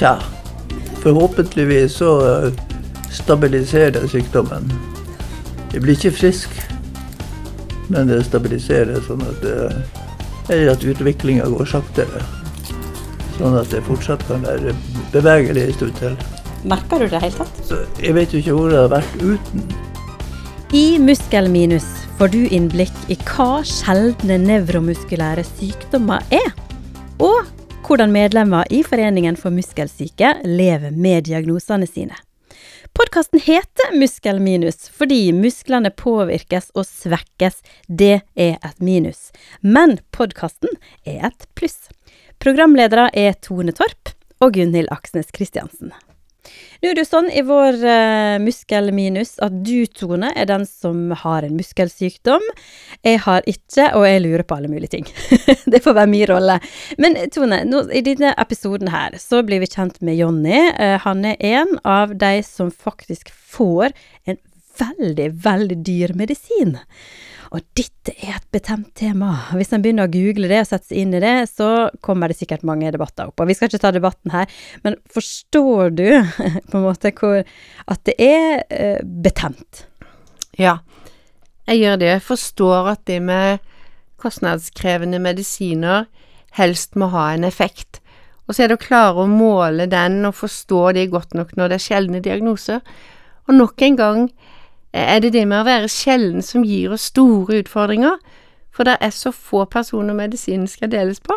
Tja, forhåpentligvis så eh, stabiliserer sykdommen. Jeg blir ikke frisk, men det stabiliserer sånn at, det, at utviklinga går saktere. Sånn at det fortsatt kan være bevegelig en stund til. Merker du det i det hele tatt? Så jeg vet jo ikke hvor det har vært uten. I Muskelminus får du innblikk i hva sjeldne nevromuskulære sykdommer er. Og hvordan medlemmer i Foreningen for muskelsyke lever med diagnosene sine. Podkasten heter Muskelminus fordi musklene påvirkes og svekkes. Det er et minus. Men podkasten er et pluss. Programledere er Tone Torp og Gunhild Aksnes Kristiansen. Nå er det jo sånn i vår uh, muskelminus at du, Tone, er den som har en muskelsykdom. Jeg har ikke, og jeg lurer på alle mulige ting. det får være min rolle. Men Tone, nå, i denne episoden her så blir vi kjent med Jonny. Uh, han er en av de som faktisk får en veldig, veldig dyr medisin. Og dette er et betemt tema. Hvis en begynner å google det og sette seg inn i det, så kommer det sikkert mange debatter opp. Og vi skal ikke ta debatten her, men forstår du på en måte hvor, at det er uh, betemt? Ja, jeg gjør det. Jeg forstår at det med kostnadskrevende medisiner helst må ha en effekt. Og så er det å klare å måle den og forstå det godt nok når det er sjeldne diagnoser. Og nok en gang er det det med å være sjelden som gir oss store utfordringer, for det er så få personer medisinen skal deles på,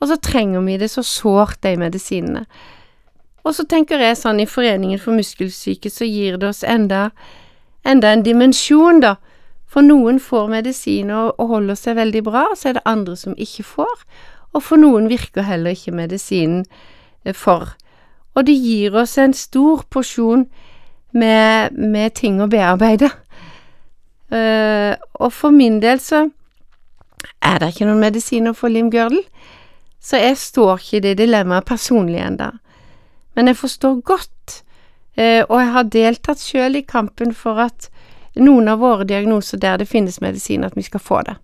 og så trenger vi det så sårt, de medisinene. Og så tenker jeg sånn, i Foreningen for muskelsyke så gir det oss enda, enda en dimensjon, da. For noen får medisiner og holder seg veldig bra, og så er det andre som ikke får. Og for noen virker heller ikke medisinen eh, for. Og det gir oss en stor porsjon med, med ting å bearbeide. Uh, og for min del så er det ikke noen medisiner for limgørdel, så jeg står ikke i det dilemmaet personlig ennå. Men jeg forstår godt, uh, og jeg har deltatt sjøl i kampen for at noen av våre diagnoser der det finnes medisin, at vi skal få det.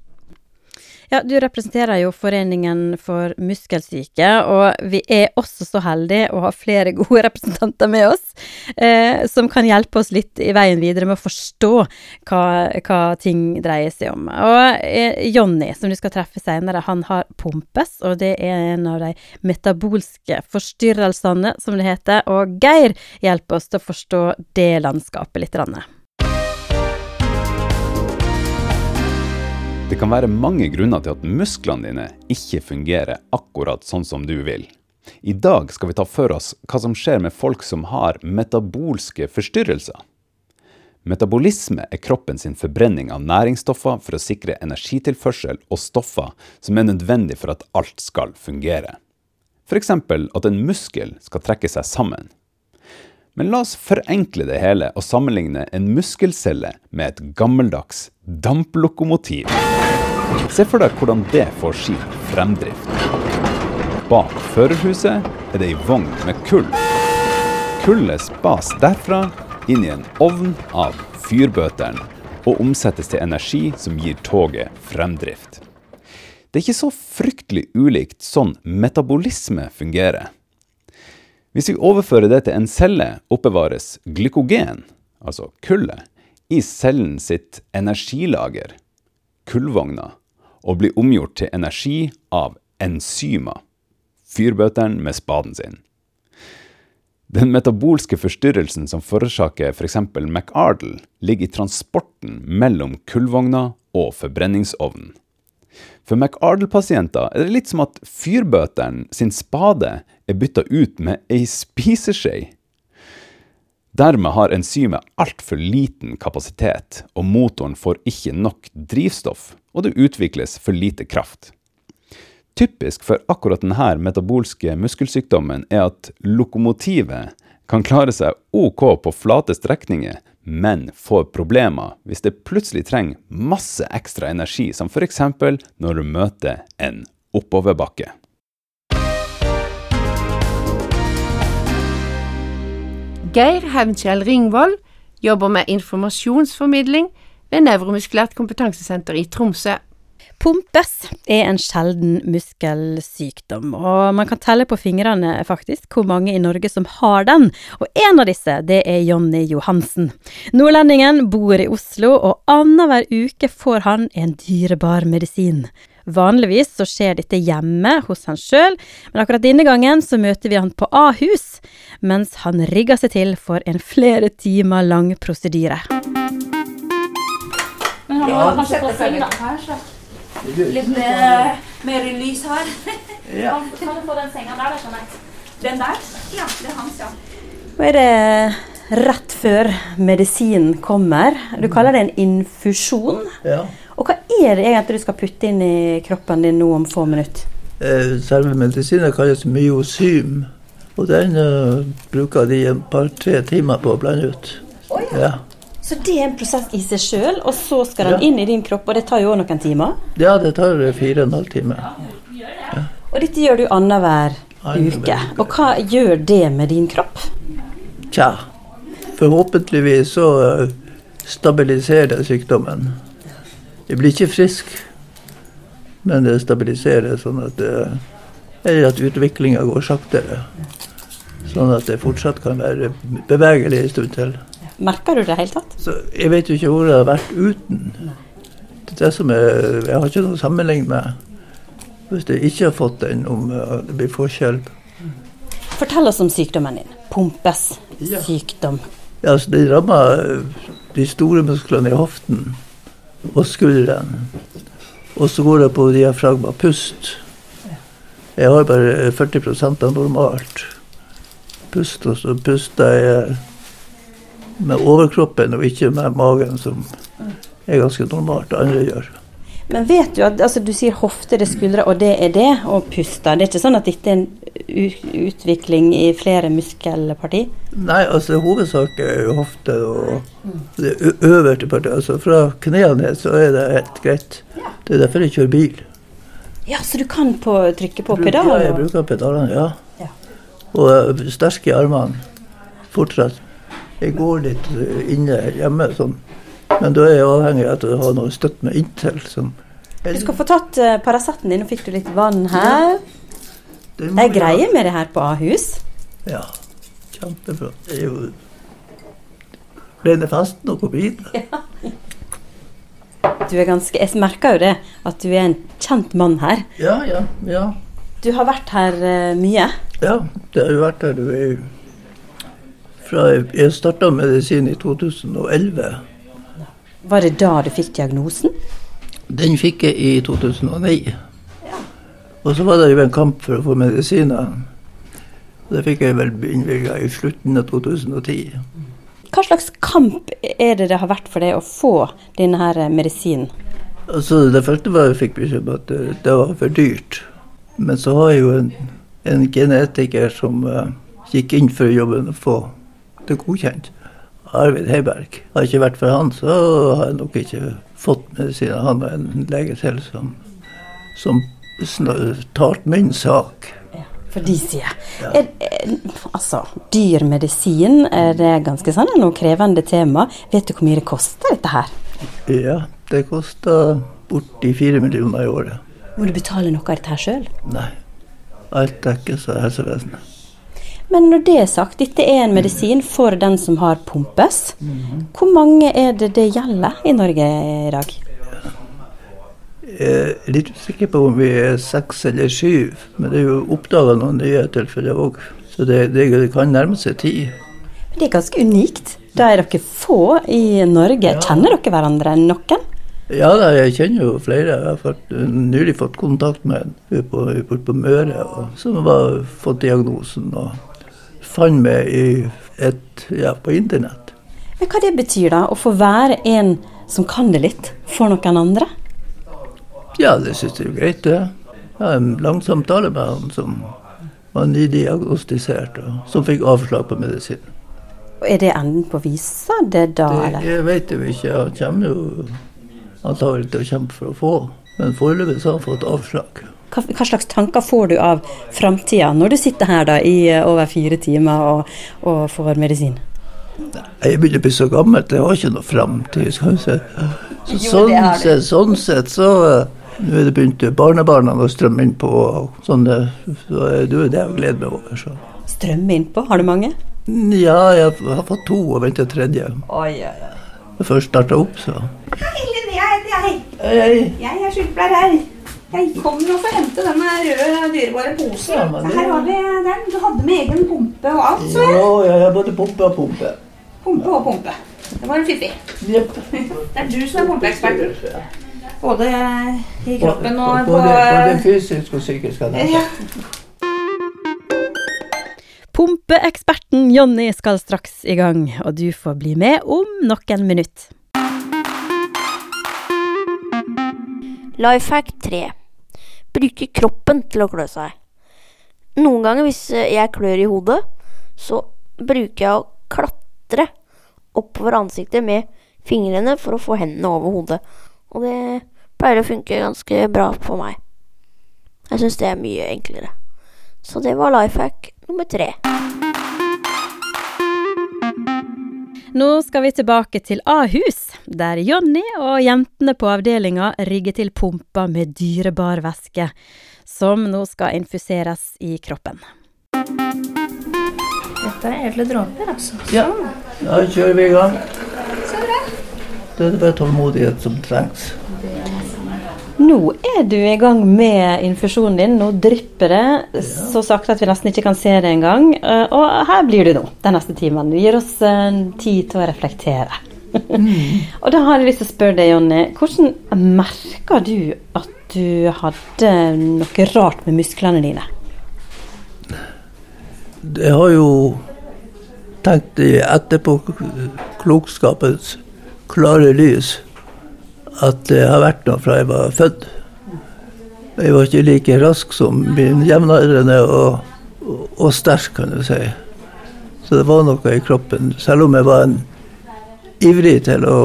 Ja, du representerer jo Foreningen for muskelsyke, og vi er også så heldige å ha flere gode representanter med oss, eh, som kan hjelpe oss litt i veien videre med å forstå hva, hva ting dreier seg om. Og eh, Jonny, som du skal treffe senere, han har pumpes, og det er en av de metabolske forstyrrelsene, som det heter. Og Geir hjelper oss til å forstå det landskapet litt. Rann. Det kan være mange grunner til at musklene dine ikke fungerer akkurat sånn som du vil. I dag skal vi ta for oss hva som skjer med folk som har metabolske forstyrrelser. Metabolisme er kroppen sin forbrenning av næringsstoffer for å sikre energitilførsel og stoffer som er nødvendig for at alt skal fungere. F.eks. at en muskel skal trekke seg sammen. Men la oss forenkle det hele og sammenligne en muskelcelle med et gammeldags damplokomotiv. Se for deg hvordan det får sin fremdrift. Bak førerhuset er det ei vogn med kull. Kullet spas derfra inn i en ovn av fyrbøteren og omsettes til energi som gir toget fremdrift. Det er ikke så fryktelig ulikt sånn metabolisme fungerer. Hvis vi overfører det til en celle, oppbevares glykogen, altså kullet, i cellen sitt energilager, kullvogna, og blir omgjort til energi av enzymer, fyrbøteren med spaden sin. Den metabolske forstyrrelsen som forårsaker f.eks. For McArdle, ligger i transporten mellom kullvogna og forbrenningsovnen. For McArdle-pasienter er det litt som at fyrbøteren sin spade er bytta ut med ei spiseskje. Dermed har enzymet altfor liten kapasitet, og motoren får ikke nok drivstoff, og det utvikles for lite kraft. Typisk for akkurat denne metabolske muskelsykdommen er at lokomotivet kan klare seg ok på flate strekninger, men får problemer hvis det plutselig trenger masse ekstra energi, som f.eks. når du møter en oppoverbakke. Geir Hevnkjell Ringvold jobber med informasjonsformidling ved Nevromuskulært kompetansesenter i Tromsø. Pumpes er en sjelden muskelsykdom, og man kan telle på fingrene faktisk hvor mange i Norge som har den, og en av disse det er Jonny Johansen. Nordlendingen bor i Oslo, og annenhver uke får han en dyrebar medisin. Vanligvis så skjer dette hjemme hos han sjøl, men akkurat denne gangen så møter vi han på Ahus, mens han rigger seg til for en flere timer lang prosedyre. Men han må Ja, kanskje få fingrene her, så litt mer, mer lys her. Ja. Kan, kan du få den senga der, da, Jeanette? Den der? Ja, det er hans, ja. Nå er det rett før medisinen kommer. Du kaller det en infusjon. ja. Og hva er det egentlig du skal putte inn i kroppen din nå om få minutter? Eh, Selve medisinen kalles myosym. Og den uh, bruker de et par-tre timer på å blande ut. Ja. Så det er en prosess i seg sjøl, og så skal den Ja. inn i din kropp, og det tar jo òg noen timer. ja, det tar eh, fire og en halv time. Og dette gjør du annenhver uke. Og hva gjør det med din kropp? Tja, forhåpentligvis så eh, stabiliserer det sykdommen. Jeg blir ikke frisk, men det stabiliserer sånn at, det, eller at utviklinga går saktere. Sånn at det fortsatt kan være bevegelig en stund til. Merker du det i det hele tatt? Så jeg vet jo ikke hvor jeg har vært uten. Det er det som er, jeg har ikke noe å sammenligne med. Hvis jeg ikke har fått den, om eh, det blir forskjell. Fortell oss om sykdommen din. Pumpes sykdom. Ja, altså det rammer eh, de store musklene i hoften og skulderen. Og så går det på diafragma, pust. Jeg har bare 40% av normalt pust, og så puster jeg med overkroppen og ikke med magen, som er ganske normalt andre gjør. Men vet du at altså, du sier hofte, det er skuldre, og det er det, og puster. Det er ikke sånn at dette er en utvikling i flere muskelparti? Nei, altså hovedsak er jo hofte og det øverste partiet. Altså fra knærne ned så er det helt greit. Det er derfor jeg kjører bil. Ja, så du kan på, trykke på Ja, jeg bruker pedalene, ja. Ja. Og uh, sterke i armene fortsatt. Jeg går litt uh, inne hjemme sånn. Men da er jeg avhengig av at jeg har noe støtt meg inntil. Sånn. Du skal få tatt uh, Paraceten din. Nå fikk du litt vann her. Ja. Det er greie med det her på Ahus. Ja, kjempebra. Det er jo rene festen å komme hit? Du er ganske Jeg merker jo det, at du er en kjent mann her. Ja, ja, ja. Du har vært her uh, mye. Ja, det har jo vært her. du er fra Jeg starta medisin i 2011. Var det da du fikk diagnosen? Den fikk jeg i 2009. Og så var det jo en kamp for å få medisiner. Det fikk jeg vel innvilga i slutten av 2010. Hva slags kamp er det det har vært for deg å få denne her medisinen? Altså, det første var jeg fikk beskjed om at det, det var for dyrt. Men så har jeg jo en, en genetiker som uh, gikk inn for jobben å få det godkjent. Arvid Heiberg. Har det ikke vært for han, så har jeg nok ikke fått medisiner. Han var en lege til som, som talte min sak. Ja, For de sier er, er, Altså, dyr medisin, er det ganske sånn noe krevende tema? Vet du hvor mye det koster, dette her? Ja, det koster borti fire millioner i året. Må du betale noe av dette her sjøl? Nei. Alt dekkes av helsevesenet. Men når det er sagt, dette er en medisin for den som har pumpes. Hvor mange er det det gjelder i Norge i dag? Jeg er litt usikker på om vi er seks eller syv, men det er jo oppdaga noen nye tilfeller òg. Så det, det, kan nærme seg ti. Det er ganske unikt. Da er dere få i Norge. Kjenner dere hverandre noen? Ja da, jeg kjenner jo flere. Jeg har nylig fått kontakt med en borte på, på Møre og, som har fått diagnosen og fant meg i et, ja, på internett. Men hva det betyr da, å få være en som kan det litt, for noen andre? Ja, det syns jeg er greit, det. Jeg har en lang samtale med han som var nydiagnostisert, og som fikk avslag på medisin. Er det enden på visa, det da, Det, eller? jeg vet jo ikke. Han kommer jo antagelig til å kjempe for å få, men foreløpig har han fått avslag. Hva, hva slags tanker får du av framtida når du sitter her da i eh, over fire timer og, og får medisin? Jeg begynner å bli så gammel, jeg har ikke noe framtid. Så sånn, det sett, sånn sett så eh, Nå er det begynt barnebarna å strømme innpå sånn og så er det det jeg gleder meg over. Så. Strømme innpå, har du mange? Ja, jeg har fått to og venter tredje. Oi, oi, oi. Jeg først starta opp, så Hei, Linnea heter jeg. Hei. Jeg er sykepleier her. Jeg kommer og for å hente denne røde dyrebare posen. Ja, det- her har vi den. Du hadde med egen pumpe og alt, så jeg. Ja, jeg har både pumpe og pumpe. Pumpe og pumpe. Det var fiffig. Yep. Det er du som er pumpeeksperten. Både i kroppen og på Både, både fysisk og psykisk. Ja. Pumpeeksperten Jonny skal straks i gang, og du får bli med om noen minutt. Lifehack 3. Bruke kroppen til å klø seg. Noen ganger hvis eh, jeg klør i hodet, så bruker jeg å klatre oppover ansiktet med fingrene for å få hendene over hodet. Og det pleier å funke ganske bra for meg. Jeg syns det er mye enklere. Så det var lifehack nummer tre. Nå skal vi tilbake til Ahus, der Jonny og jentene på avdelinga rigger til pumper med dyrebar væske, som nå skal infuseres i kroppen. Dette er edle dråper, altså. Ja, da kjører vi i gang. Da er det bare tålmodighet som trengs. Nå er du i gang med infusjonen din. Nå drypper det så sakte at vi nesten ikke kan se det engang. Eh, Og her blir du nå den neste timen. Du gir oss eh, tid til å reflektere. og da har jeg lyst til å spørre deg, Jonny. Hvordan merka du at du hadde noe rart med musklene dine? Jeg har jo tenkt i etterpåklokskapens klare lys at det har vært noe fra jeg var født. Jeg var ikke like rask som min jevnaldrende og, og, sterk, kan du si. Så det var noe i kroppen. Selv om jeg var en ivrig til å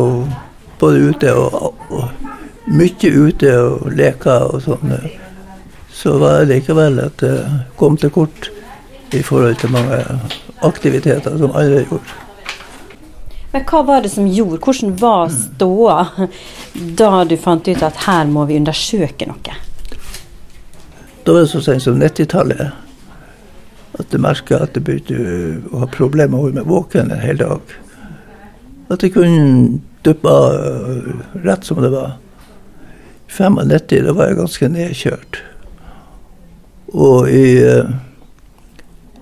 både ute og, og mye ute og leka og sånn, så var det likevel at det kom til kort i forhold til mange aktiviteter som andre gjorde. Men hva var det som gjorde Hvordan var ståa da du fant ut at her må vi undersøke noe? Da var det så sent som 90-tallet at jeg merka at jeg begynte å ha problemer med å holde meg våken en hel dag. At jeg kunne duppe øh, rett som det var. I 95 da var jeg ganske nedkjørt. Og i øh,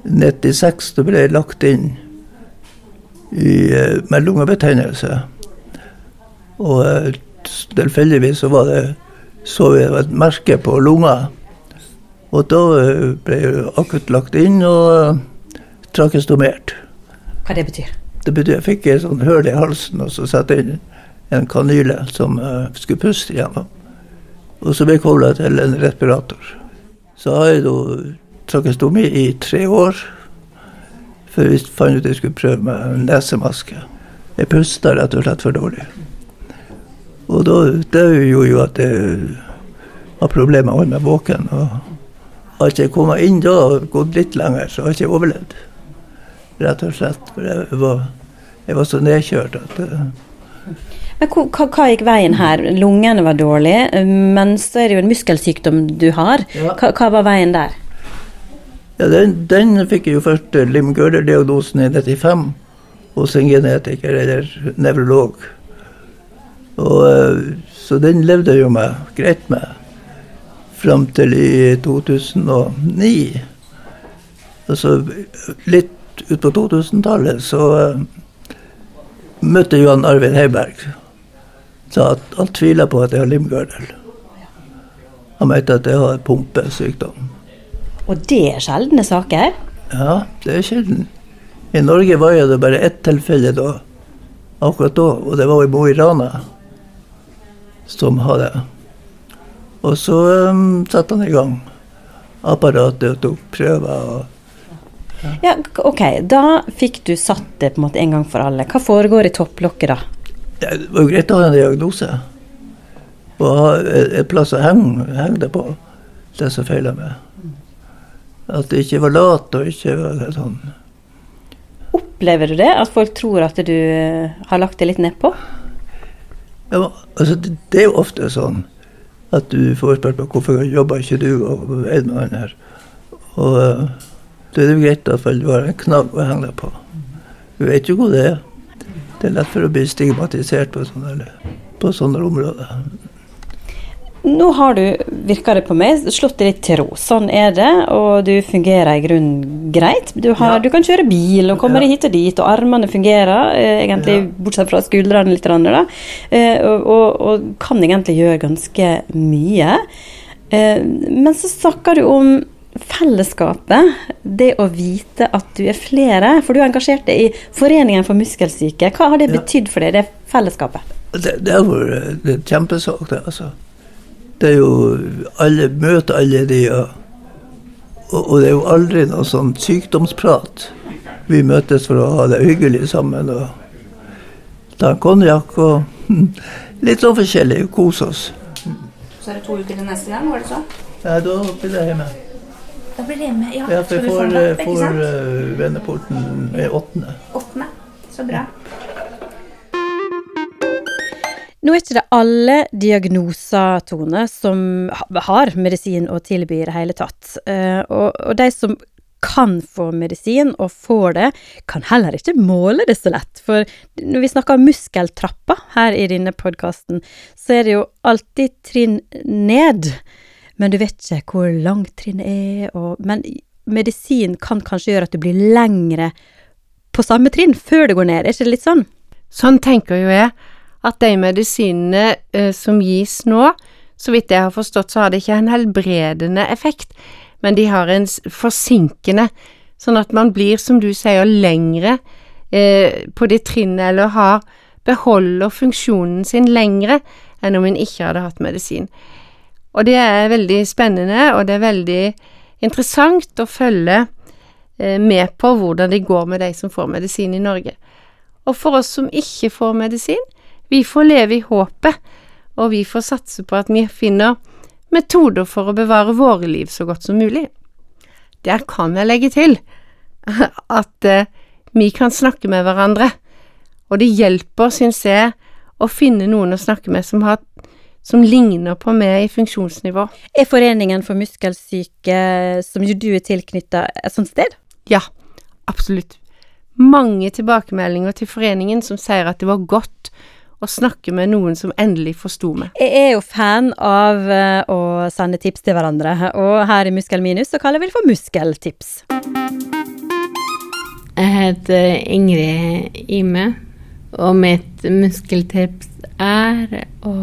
96 da ble jeg lagt inn i, øh, med lungebetennelse. Og øh, tilfeldigvis så var det så vi et merke på lunga. Og da eh, ble jeg akutt lagt inn og eh, trakestomert. Hva det betyr? Det betyr jeg fikk et sånn høl i halsen og så satte inn en kanyle som eh, skulle puste gjennom. Og så ble jeg kobla til en respirator. Så har jeg da trakestomi i tre år før vi fant ut at jeg skulle prøve med nesemaske. Jeg pusta rett og slett for dårlig. Og da, det gjorde jo at jeg har problemer med å holde meg våken. og har ikke jeg kommet inn da og gått litt lenger, så har jeg ikke overlevd. Rett og slett. For jeg var, jeg var så nedkjørt at eh, Men hva, hva- gikk veien her? Lungene var dårlige, men så er det jo en muskelsykdom du har. Hva, hva var veien der? Ja, den, den fikk jo først eh, limgøler-diagnosen i 95 hos en genetiker eller nevrolog. Og, eh, så den levde jeg jo med, greit med fram til i 2009. Og så litt ut på 2000-tallet så uh, møtte jeg Johan Arvid Heiberg. Sa at han tviler på at jeg har limgørdel. Han mente at jeg har pumpesykdom. Og det er sjeldne saker. Ja, det er sjelden. I Norge var det bare ett tilfelle da, akkurat da, og det var i Mo i Rana som hadde. Og så um, satte han i gang apparatet og tok prøver. og Ja, ja, ok, da fikk du satt det på en måte en gang for alle. Hva foregår i topplokket da? ja, Det var jo greit å ha en diagnose. Og ha et plass å henge, henge det på, det som feiler meg. At det ikke var lat og ikke var sånn Opplever du det? At folk tror at du eh, har lagt det litt nedpå? Ja, altså det, det er jo ofte sånn At du får spørsmål hvorfor jobber ikke du og en med han her. Og da det er jo greit at du har en knagg å henge deg på. Du vet jo hvor det er. Det er lett for å bli stigmatisert på sånne, på sånne områder. Nå har du, virker det på meg, slått deg litt til ro. Sånn er det, og du fungerer i grunnen greit. Du, har, Ja. du kan kjøre bil og komme Ja. hit og dit, og armene fungerer, eh, egentlig Ja. bortsett fra skuldrene litt, da. Eh, og, og, og kan egentlig gjøre ganske mye. Eh, men så snakker du om fellesskapet, det å vite at du er flere. For du har engasjert deg i Foreningen for muskelsyke. Hva har det betydd for deg, det fellesskapet? Det, det er det er en kjempesak, det, altså. Det er jo Alle møter alle de, og, og, det er jo aldri noe sånn sykdomsprat. Vi møtes for å ha det hyggelig sammen og ta en konjakk og litt sånn forskjellig, kose oss. Så er det to uker til neste gang, var det så? Ja, da blir jeg hjemme. Da blir det hjemme, ja. Ja, for jeg får, eh, får sant? eh, vendeporten åttende. Åttende. Så bra. Nå er ikke det alle diagnoser, Tone, som har medisin å tilby i det hele tatt. Eh, og, og de som kan få medisin, og får det, kan heller ikke måle det så lett. For når vi snakker om muskeltrapper her i denne podkasten, så er det jo alltid trinn ned. Men du vet ikke hvor langt trinnet er, og, men medisin kan kanskje gjøre at du blir lengre på samme trinn før det går ned. Er ikke det litt sånn? Sånn tenker jo jeg at de medisinene eh, som gis nå, så vidt jeg har forstått, så har det ikke en helbredende effekt, men de har en forsinkende, sånn at man blir, som du sier, lengre eh, på det trinnet, eller har beholder funksjonen sin lengre enn om en ikke hadde hatt medisin. Og det er veldig spennende, og det er veldig interessant å følge eh, med på hvordan det går med de som får medisin i Norge. Og for oss som ikke får medisin, vi får leve i håpet, og vi får satse på at vi finner metoder for å bevare våre liv så godt som mulig. Der kan jeg legge til at eh, vi kan snakke med hverandre, og det hjelper, syns jeg, å finne noen å snakke med som, har, som ligner på meg i funksjonsnivå. Er Foreningen for muskelsyke, som jo du er tilknytta, et sånt sted? Ja, absolutt. Mange tilbakemeldinger til foreningen som sier at det var godt å snakke med noen som endelig forsto meg. Jeg er jo fan av eh, å sende tips til hverandre, og her i Muskel minus så kaller vi det for muskeltips. Jeg heter Ingrid Ime, og mitt muskeltips er å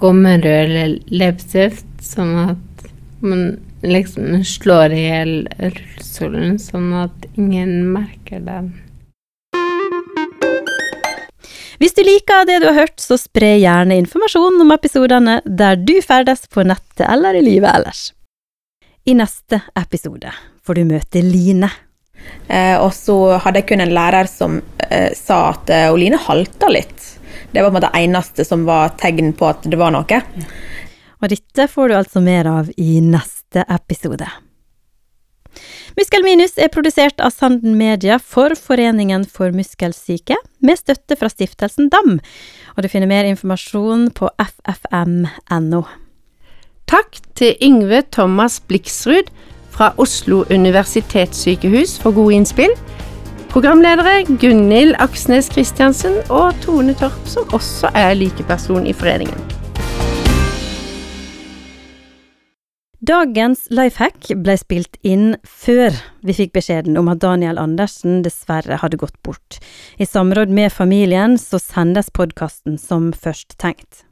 gå med rød leppestift, sånn at man liksom slår i hjel rullestolen, sånn at ingen merker den. Hvis du liker det du har hørt, så spre gjerne informasjon om episodene der du ferdes på nettet eller i livet ellers. I neste episode får du møte Line. Eh, og så hadde jeg kun en lærer som eh, sa at eh, Line halta litt. Det var på en måte det eneste som var tegn på at det var noe. Og dette får du altså mer av i neste episode. Muskel Minus er produsert av Sanden Media for Foreningen for muskelsyke, med støtte fra stiftelsen DAM, og du finner mer informasjon på ffm.no. Takk til Yngve Thomas Bliksrud fra Oslo universitetssykehus for gode innspill. Programledere Gunhild Aksnes Christiansen og Tone Torp, som også er likeperson i foreningen. Dagens lifehack ble spilt inn før vi fikk beskjeden om at Daniel Andersen dessverre hadde gått bort. I samråd med familien så sendes podkasten som først tenkt.